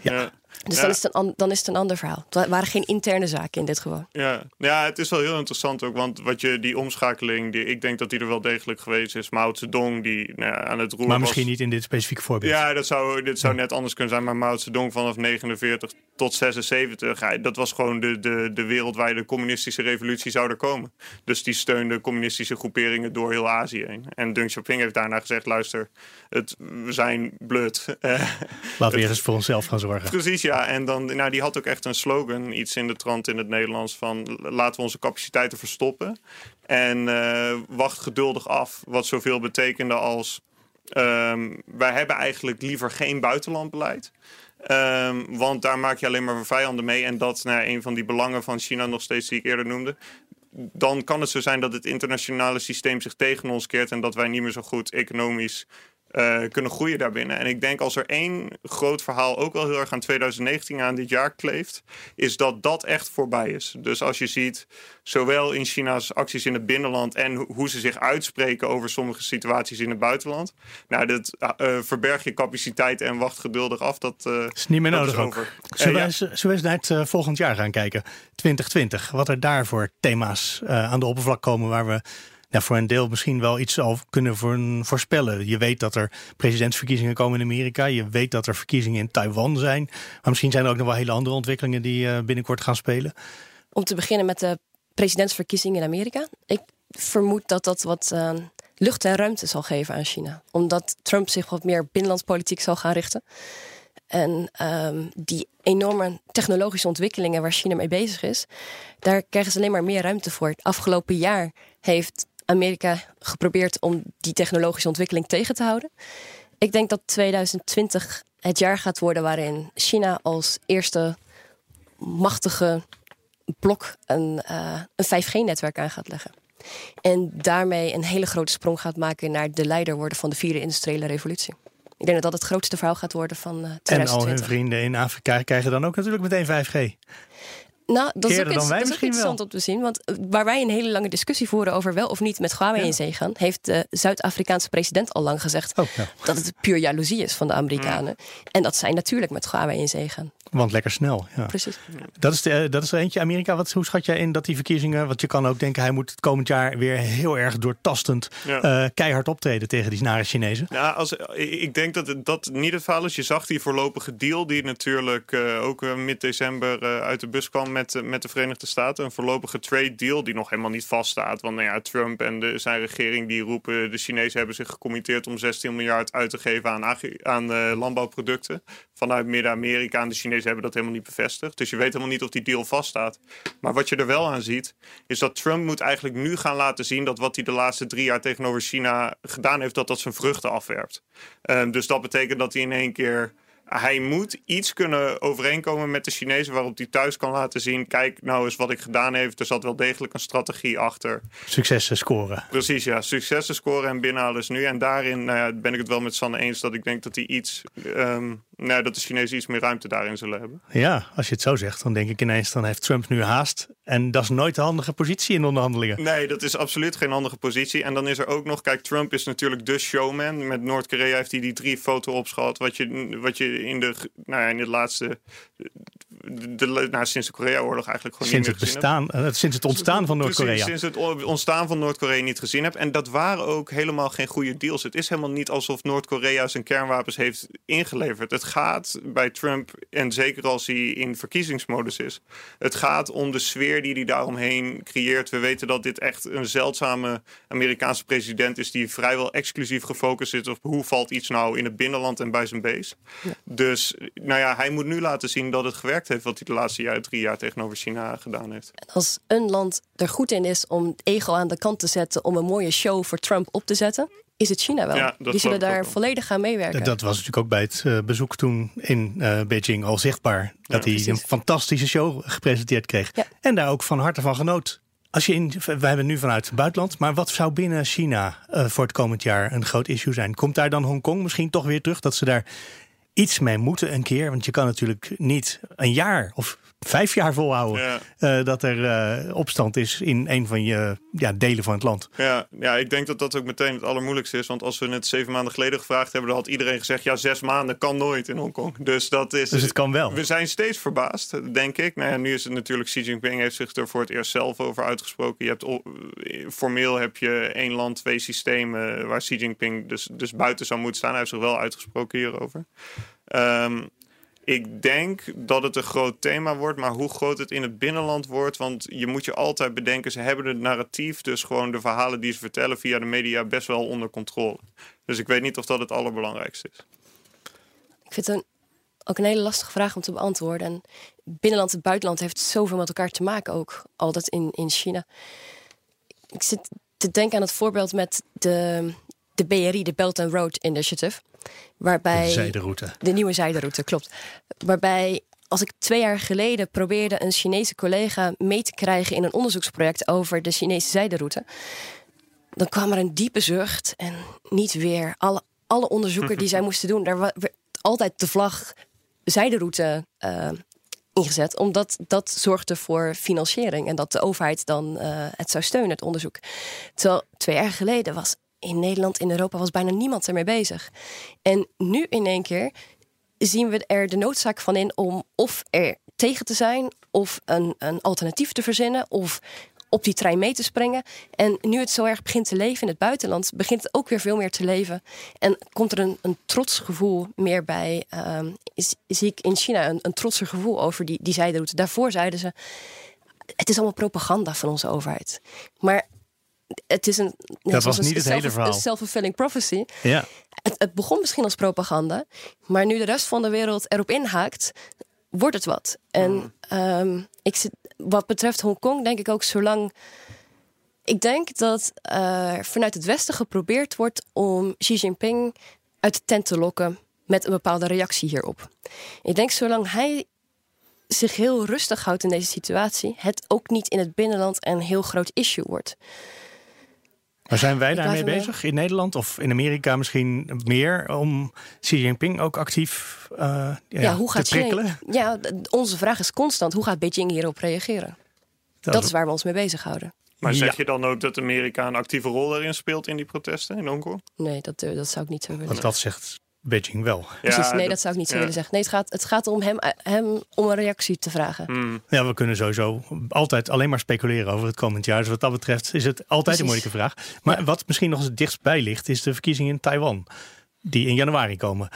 Ja. Dus dan, is het een, dan is het een ander verhaal. Het waren geen interne zaken in dit geval. Ja. ja, het is wel heel interessant ook. Want wat je, die omschakeling, die, ik denk dat die er wel degelijk geweest is. Mao Zedong die nou ja, aan het roer Maar misschien niet in dit specifieke voorbeeld. Ja, dat zou, dit zou net anders kunnen zijn. Maar Mao Zedong vanaf 49 tot 76, dat was gewoon de, de, de wereldwijde communistische revolutie zou er komen. Dus die steunde communistische groeperingen door heel Azië heen. En Deng Xiaoping heeft daarna gezegd, luister, het, we zijn blut. Laten we eerst voor onszelf gaan zorgen. Precies, ja. En dan, nou, die had ook echt een slogan, iets in de trant in het Nederlands van laten we onze capaciteiten verstoppen. En uh, wacht geduldig af, wat zoveel betekende als um, wij hebben eigenlijk liever geen buitenlandbeleid. Um, want daar maak je alleen maar vijanden mee. En dat is nou, een van die belangen van China nog steeds die ik eerder noemde. Dan kan het zo zijn dat het internationale systeem zich tegen ons keert en dat wij niet meer zo goed economisch uh, kunnen groeien daarbinnen. En ik denk als er één groot verhaal ook wel heel erg aan 2019 aan dit jaar kleeft, is dat dat echt voorbij is. Dus als je ziet, zowel in China's acties in het binnenland en hoe ze zich uitspreken over sommige situaties in het buitenland, nou, dat uh, verberg je capaciteit en wacht geduldig af. Dat uh, is niet meer nodig ook. Zullen, we, eens naar het volgend jaar gaan kijken, 2020? Wat er daar voor thema's aan de oppervlak komen waar we voor een deel misschien wel iets al kunnen voorspellen. Je weet dat er presidentsverkiezingen komen in Amerika. Je weet dat er verkiezingen in Taiwan zijn. Maar misschien zijn er ook nog wel hele andere ontwikkelingen die uh, binnenkort gaan spelen. Om te beginnen met de presidentsverkiezingen in Amerika. Ik vermoed dat dat wat uh, lucht en ruimte zal geven aan China. Omdat Trump zich wat meer binnenlandspolitiek zal gaan richten. en ehm, die enorme technologische ontwikkelingen waar China mee bezig is, daar krijgen ze alleen maar meer ruimte voor. Het afgelopen jaar heeft Amerika geprobeerd om die technologische ontwikkeling tegen te houden. Ik denk dat 2020 het jaar gaat worden waarin China als eerste machtige blok een, uh, een 5G-netwerk aan gaat leggen. En daarmee een hele grote sprong gaat maken naar de leider worden van de vierde industriële revolutie. Ik denk dat dat het grootste verhaal gaat worden van uh, 2020. En al hun vrienden in Afrika krijgen dan ook natuurlijk meteen 5G. Nou, dat is ook, dat interessant om te zien. Want eh, waar wij een hele lange discussie voeren over wel of niet met Huawei in zee gaan, heeft de Zuid-Afrikaanse president al lang gezegd oh, dat het puur jaloezie is van de Amerikanen. En dat zij natuurlijk met Huawei in zee gaan. Want lekker snel. Ja. Precies. Dat is, de, eh, dat is er eentje. Amerika, wat, hoe schat jij in dat die verkiezingen. Want je kan ook denken, hij moet het komend jaar weer heel erg doortastend uh, keihard optreden tegen die nare Chinezen. Ja, als, ik denk dat dat niet het verhaal is. Je zag die voorlopige deal, die natuurlijk uh, ook mid-december uit de bus kwam met, met de Verenigde Staten. Een voorlopige trade deal die nog helemaal niet vaststaat. Want nou ja, Trump en de, zijn regering die roepen, de Chinezen hebben zich gecommitteerd om 16 miljard uit te geven aan, aan landbouwproducten vanuit Midden-Amerika. En de Chinezen hebben dat helemaal niet bevestigd. Dus je weet helemaal niet of die deal vaststaat. Maar wat je er wel aan ziet, is dat Trump moet eigenlijk nu gaan laten zien dat wat hij de laatste drie jaar tegenover China gedaan heeft, dat dat zijn vruchten afwerpt. Um, dus dat betekent dat hij in één keer hij moet iets kunnen overeenkomen met de Chinezen waarop hij thuis kan laten zien: kijk nou eens wat ik gedaan heb. Er zat wel degelijk een strategie achter. Successen scoren. Precies, ja. Successen scoren en binnenhalen is nu. En daarin nou ja, ben ik het wel met Sanne eens dat ik denk dat hij iets. Um, nou, dat de Chinezen iets meer ruimte daarin zullen hebben. Ja, als je het zo zegt, dan denk ik ineens: dan heeft Trump nu haast. En dat is nooit een handige positie in onderhandelingen. Nee, dat is absoluut geen handige positie. En dan is er ook nog, kijk, Trump is natuurlijk de showman. Met Noord-Korea heeft hij die drie foto opschat. Wat je, wat je in de, nou ja, in het laatste de, nou, sinds de Korea-oorlog eigenlijk gewoon sinds niet meer het bestaan, heb. Eh, sinds het ontstaan van Noord-Korea. Sinds het ontstaan van Noord-Korea niet gezien heb. En dat waren ook helemaal geen goede deals. Het is helemaal niet alsof Noord-Korea zijn kernwapens heeft ingeleverd. Het gaat bij Trump, en zeker als hij in verkiezingsmodus is, het gaat om de sfeer die hij daaromheen creëert. We weten dat dit echt een zeldzame Amerikaanse president is die vrijwel exclusief gefocust is op hoe valt iets nou in het binnenland en bij zijn base. Dus nou ja, hij moet nu laten zien dat het gewerkt heeft wat hij de laatste jaar, drie jaar tegenover China gedaan heeft. Als een land er goed in is om het ego aan de kant te zetten om een mooie show voor Trump op te zetten, is het China wel. Die zullen daar volledig gaan meewerken. Dat was natuurlijk ook bij het uh, bezoek toen in uh, Beijing al zichtbaar. Dat ja, hij een fantastische show gepresenteerd kreeg. Ja. En daar ook van harte van genoot. Als je in, we hebben nu vanuit het buitenland, maar wat zou binnen China uh, voor het komend jaar een groot issue zijn? Komt daar dan Hongkong misschien toch weer terug? Dat ze daar iets mee moeten een keer. Want je kan natuurlijk niet een jaar of vijf jaar volhouden ja. uh, dat er uh, opstand is in een van je ja, delen van het land. Ja, ja, ik denk dat dat ook meteen het allermoeilijkste is. Want als we het zeven maanden geleden gevraagd hebben, dan had iedereen gezegd: ja, zes maanden kan nooit in Hongkong. Dus dat is. Dus het kan wel. We zijn steeds verbaasd, denk ik. Nou ja, nu is het natuurlijk Xi Jinping heeft zich er voor het eerst zelf over uitgesproken. Je hebt formeel heb je één land, twee systemen waar Xi Jinping dus, dus buiten zou moeten staan. Hij heeft zich wel uitgesproken hierover. Um, ik denk dat het een groot thema wordt, maar hoe groot het in het binnenland wordt. Want je moet je altijd bedenken, ze hebben het narratief, dus gewoon de verhalen die ze vertellen via de media, best wel onder controle. Dus ik weet niet of dat het allerbelangrijkste is. Ik vind het ook een hele lastige vraag om te beantwoorden. En binnenland en buitenland heeft zoveel met elkaar te maken, ook altijd in, in China. Ik zit te denken aan het voorbeeld met de, de BRI, de Belt and Road Initiative. Waarbij, de zijderoute. De nieuwe zijderoute, klopt. Waarbij als ik twee jaar geleden probeerde een Chinese collega mee te krijgen in een onderzoeksproject over de Chinese zijderoute, dan kwam er een diepe zucht en niet weer. Alle, alle onderzoeken die zij moesten doen, daar werd altijd de vlag zijderoute uh, ingezet, omdat dat zorgde voor financiering en dat de overheid dan uh, het zou steunen, het onderzoek. Terwijl twee jaar geleden was in Nederland, in Europa was bijna niemand ermee bezig. En nu in één keer zien we er de noodzaak van in om of er tegen te zijn, of een, een alternatief te verzinnen, of op die trein mee te springen. En nu het zo erg begint te leven in het buitenland, begint het ook weer veel meer te leven. En komt er een, een trotsgevoel meer bij. Um, zie ik in China een, een trotser gevoel over die, die zijderoute. Daarvoor zeiden ze: het is allemaal propaganda van onze overheid. Maar het is een. Dat was niet het hele verhaal. Een self-fulfilling prophecy. Ja. Het, het, begon misschien als propaganda, maar nu de rest van de wereld erop inhaakt, wordt het wat. En mm. Ehm, ik zit, wat betreft Hongkong, denk ik ook zolang. Ik denk dat uh, vanuit het Westen geprobeerd wordt om Xi Jinping uit de tent te lokken met een bepaalde reactie hierop. Ik denk zolang hij zich heel rustig houdt in deze situatie, het ook niet in het binnenland een heel groot issue wordt. Maar zijn wij daarmee bezig in Nederland of in Amerika misschien meer om Xi Jinping ook actief uh, ja, ja, hoe gaat te prikkelen? ja, onze vraag is constant: hoe gaat Beijing hierop reageren? Dat, is waar we ons mee bezighouden. Maar zeg je dan ook dat Amerika een actieve rol erin speelt in die protesten in Hongkong? Nee, dat, eh, dat zou ik niet zo willen. Want dat zegt Beijing wel. Precies, nee, dat, zou ik niet zo willen zeggen. Nee, het gaat, het gaat om hem, hem om een reactie te vragen. Hmm. Ja, we kunnen sowieso altijd alleen maar speculeren over het komend jaar. Dus wat dat betreft is het altijd een moeilijke vraag. Maar wat misschien nog het dichtst bij ligt, is de verkiezingen in Taiwan. Die in januari komen.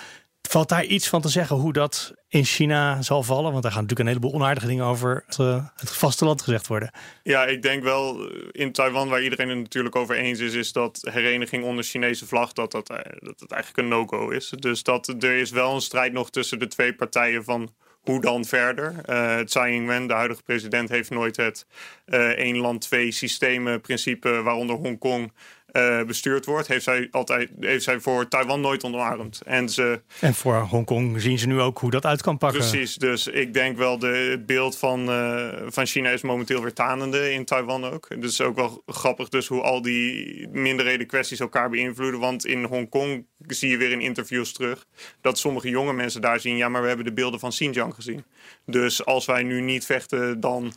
Valt daar iets van te zeggen hoe dat in China zal vallen? Want daar gaan natuurlijk een heleboel onaardige dingen over het, uh, het vasteland gezegd worden. Ja, ik denk wel eh, in Taiwan, waar iedereen het natuurlijk over eens is, is dat hereniging onder Chinese vlag, dat dat, eh, dat eigenlijk een no-go is. Dus dat er is wel een strijd nog tussen de twee partijen van hoe dan verder? Uh, Tsai Ing-wen, de huidige president, heeft nooit het uh, één land, twee systemen principe, waaronder Hongkong, uh, bestuurd wordt, heeft zij, altijd, heeft zij voor Taiwan nooit omarmd. En, ze, en voor Hongkong zien ze nu ook hoe dat uit kan pakken. Precies, dus ik denk wel de, het beeld van, uh, van China is momenteel weer tanende in Taiwan ook. Dus is ook wel grappig dus hoe al die minderheden kwesties elkaar beïnvloeden. Want in Hongkong zie je weer in interviews terug dat sommige jonge mensen daar zien... ja, maar we hebben de beelden van Xinjiang gezien. Dus als wij nu niet vechten, dan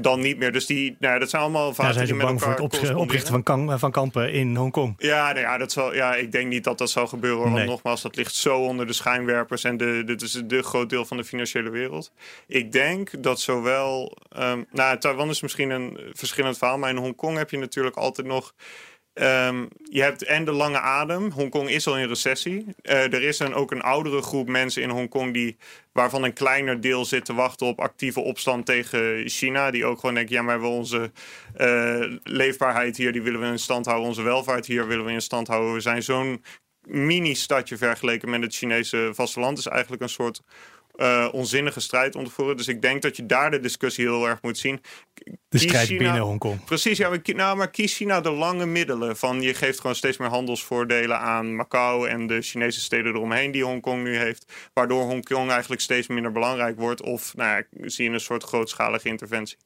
dan niet meer. Dus die, nou, dat zijn allemaal vaak. Ja, zijn ze bang voor het oprichten van, van kampen in Hongkong? Ja, nou ja, dat zal, ja, ik denk niet dat dat zal gebeuren. Want nogmaals, dat ligt zo onder de schijnwerpers en de, dit is de groot deel van de financiële wereld. Ik denk dat zowel. Um, nou, Taiwan is misschien een verschillend verhaal, maar in Hongkong heb je natuurlijk altijd nog Um, je hebt en de lange adem. Hongkong is al in recessie. Uh, er is dan ook een oudere groep mensen in Hongkong die, waarvan een kleiner deel zit te wachten op actieve opstand tegen China. Die ook gewoon denken, ja, maar we onze uh, leefbaarheid hier, die willen we in stand houden. Onze welvaart hier willen we in stand houden. We zijn zo'n mini-stadje vergeleken met het Chinese vasteland. is eigenlijk een soort uh, onzinnige strijd om te voeren. Dus ik denk dat je daar de discussie heel erg moet zien. De strijd binnen Hongkong. Precies, ja, maar, nou, maar kies China de lange middelen. Van je geeft gewoon steeds meer handelsvoordelen aan Macau en de Chinese steden eromheen die Hongkong nu heeft. Waardoor Hongkong eigenlijk steeds minder belangrijk wordt. Of nou ja, zie je een soort grootschalige interventie.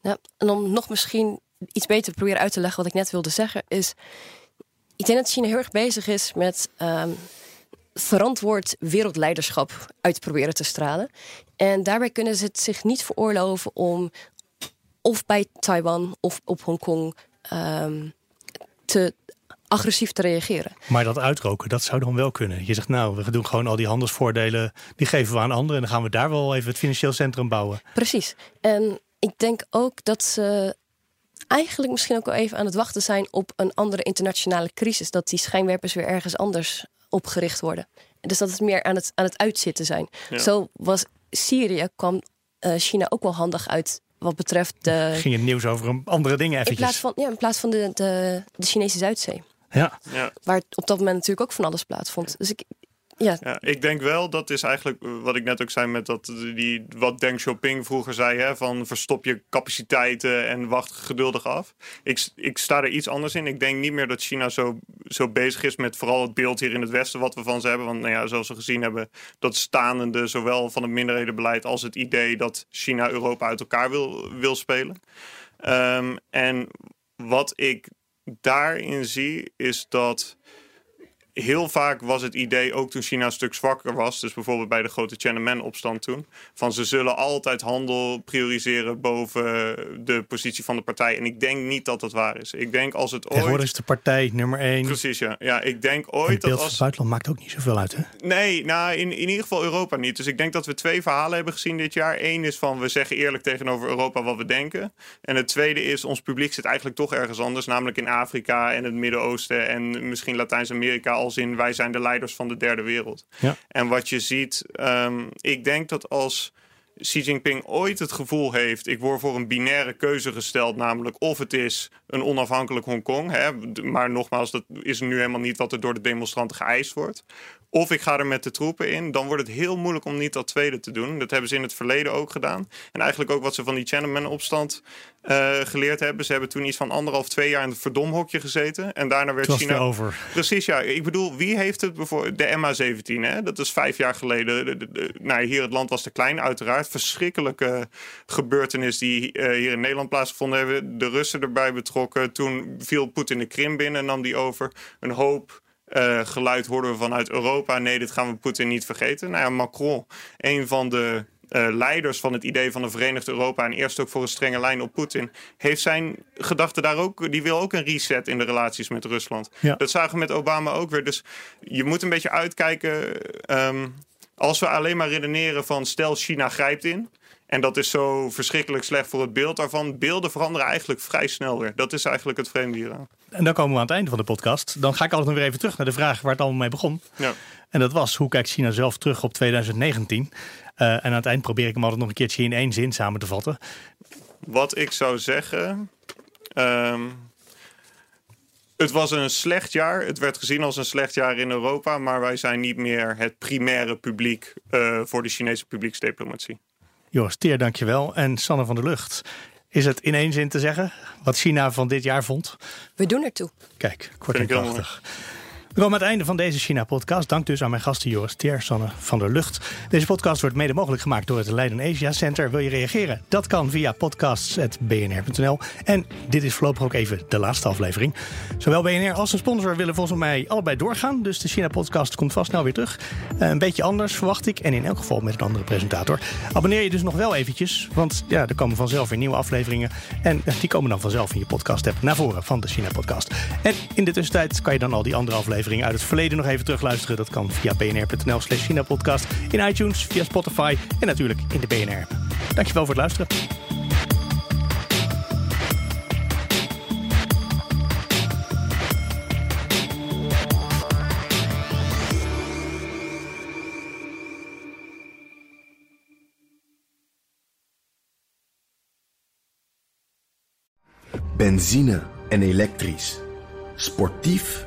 Ja, en om nog misschien iets beter te proberen uit te leggen wat ik net wilde zeggen, is. Ik denk dat China heel erg bezig is met. Um, verantwoord wereldleiderschap uit proberen te stralen. En daarbij kunnen ze het zich niet veroorloven om of bij Taiwan of op Hongkong um, te agressief te reageren. Maar dat uitroken, dat zou dan wel kunnen. Je zegt nou, we doen gewoon al die handelsvoordelen, die geven we aan anderen en dan gaan we daar wel even het financieel centrum bouwen. Precies. En ik denk ook dat ze eigenlijk misschien ook wel even aan het wachten zijn op een andere internationale crisis. Dat die schijnwerpers weer ergens anders opgericht worden. Dus dat het meer aan het, aan het uitzitten zijn. Zo was Syrië, kwam uh, China ook wel handig uit wat betreft de... Ging het nieuws over een andere dingen eventjes. In plaats van, ja, in plaats van de, de, de Chinese Zuidzee. Ja. ja. Waar op dat moment natuurlijk ook van alles plaatsvond. Dus ik, ja. ik denk wel, dat is eigenlijk wat ik net ook zei met dat, die, wat Deng Xiaoping vroeger zei, hè, van verstop je capaciteiten en wacht geduldig af. Ik, ik sta er iets anders in. Ik denk niet meer dat China zo, zo bezig is met vooral het beeld hier in het Westen wat we van ze hebben. Want nou ja, zoals we gezien hebben, dat stanende zowel van het minderhedenbeleid als het idee dat China Europa uit elkaar wil, wil spelen. Um, en wat ik daarin zie, is dat heel vaak was het idee, ook toen China een stuk zwakker was, dus bijvoorbeeld bij de grote Tiananmen-opstand toen, van ze zullen altijd handel prioriseren boven de positie van de partij. En ik denk niet dat dat waar is. Ik denk als het ooit... Tegenwoordig is de partij nummer één. Precies, ja. Ja, ik denk ooit dat als... het buitenland maakt ook niet zoveel uit, hè? Nee, nou, in, in ieder geval Europa niet. Dus ik denk dat we twee verhalen hebben gezien dit jaar. Eén is van, we zeggen eerlijk tegenover Europa wat we denken. En het tweede is, ons publiek zit eigenlijk toch ergens anders, namelijk in Afrika en het Midden-Oosten en misschien Latijns-Amerika als in wij zijn de leiders van de derde wereld. Ja. En wat je ziet, um, ik denk dat als Xi Jinping ooit het gevoel heeft: ik word voor een binaire keuze gesteld, namelijk of het is een onafhankelijk Hongkong, hè, maar nogmaals, dat is nu helemaal niet wat er door de demonstranten geëist wordt. Of ik ga er met de troepen in, dan wordt het heel moeilijk om niet dat tweede te doen. Dat hebben ze in het verleden ook gedaan. En eigenlijk ook wat ze van die Tiananmen-opstand uh, geleerd hebben. Ze hebben toen iets van anderhalf, twee jaar in het verdomhokje gezeten. En daarna werd China... over. Precies, ja. Ik bedoel, wie heeft het bijvoorbeeld... De MH17, hè? Dat is vijf jaar geleden. De, nou, hier het land was te klein, uiteraard. Verschrikkelijke gebeurtenis die uh, hier in Nederland plaatsgevonden hebben. De Russen erbij betrokken. Toen viel Poetin de Krim binnen en nam die over. Een hoop uh, geluid hoorden we vanuit Europa. Nee, dit gaan we Poetin niet vergeten. Nou ja, Macron, een van de uh, leiders van het idee van een verenigd Europa en eerst ook voor een strenge lijn op Poetin, heeft zijn gedachte daar ook, die wil ook een reset in de relaties met Rusland. Ja. Dat zagen we met Obama ook weer. Dus je moet een beetje uitkijken. Um, als we alleen maar redeneren van stel China grijpt in. En dat is zo verschrikkelijk slecht voor het beeld daarvan. Beelden veranderen eigenlijk vrij snel weer. Dat is eigenlijk het vreemde hieraan. En dan komen we aan het einde van de podcast. Dan ga ik altijd nog weer even terug naar de vraag waar het allemaal mee begon. Ja. En dat was, hoe kijkt China zelf terug op 2019? Uh, en aan het eind probeer ik hem altijd nog een keertje in één zin samen te vatten. Wat ik zou zeggen. Um, het was een slecht jaar. Het werd gezien als een slecht jaar in Europa. Maar wij zijn niet meer het primaire publiek uh, voor de Chinese publieksdiplomatie. Joris Teer, dankjewel. En Sanne van der Lucht. Is het in één zin te zeggen wat China van dit jaar vond? We doen ertoe. Kijk, kort en krachtig. We komen aan het einde van deze China-podcast. Dank dus aan mijn gasten Joris Sanne van der Lucht. Deze podcast wordt mede mogelijk gemaakt door het Leiden Asia Center. Wil je reageren? Dat kan via podcasts.bnr.nl. En dit is voorlopig ook even de laatste aflevering. Zowel BNR als de sponsor willen volgens mij allebei doorgaan. Dus de China-podcast komt vast snel weer terug. Eh, een beetje anders verwacht ik. En in elk geval met een andere presentator. Abonneer je dus nog wel eventjes. Want ja, er komen vanzelf weer nieuwe afleveringen. En die komen dan vanzelf in je podcast-app naar voren van de China-podcast. En in de tussentijd kan je dan al die andere afleveringen uit het verleden nog even terugluisteren. Dat kan via bnr.nl slash China-podcast, in iTunes, via Spotify en natuurlijk in de BNR-app. Dankjewel voor het luisteren. Benzine en elektrisch. Sportief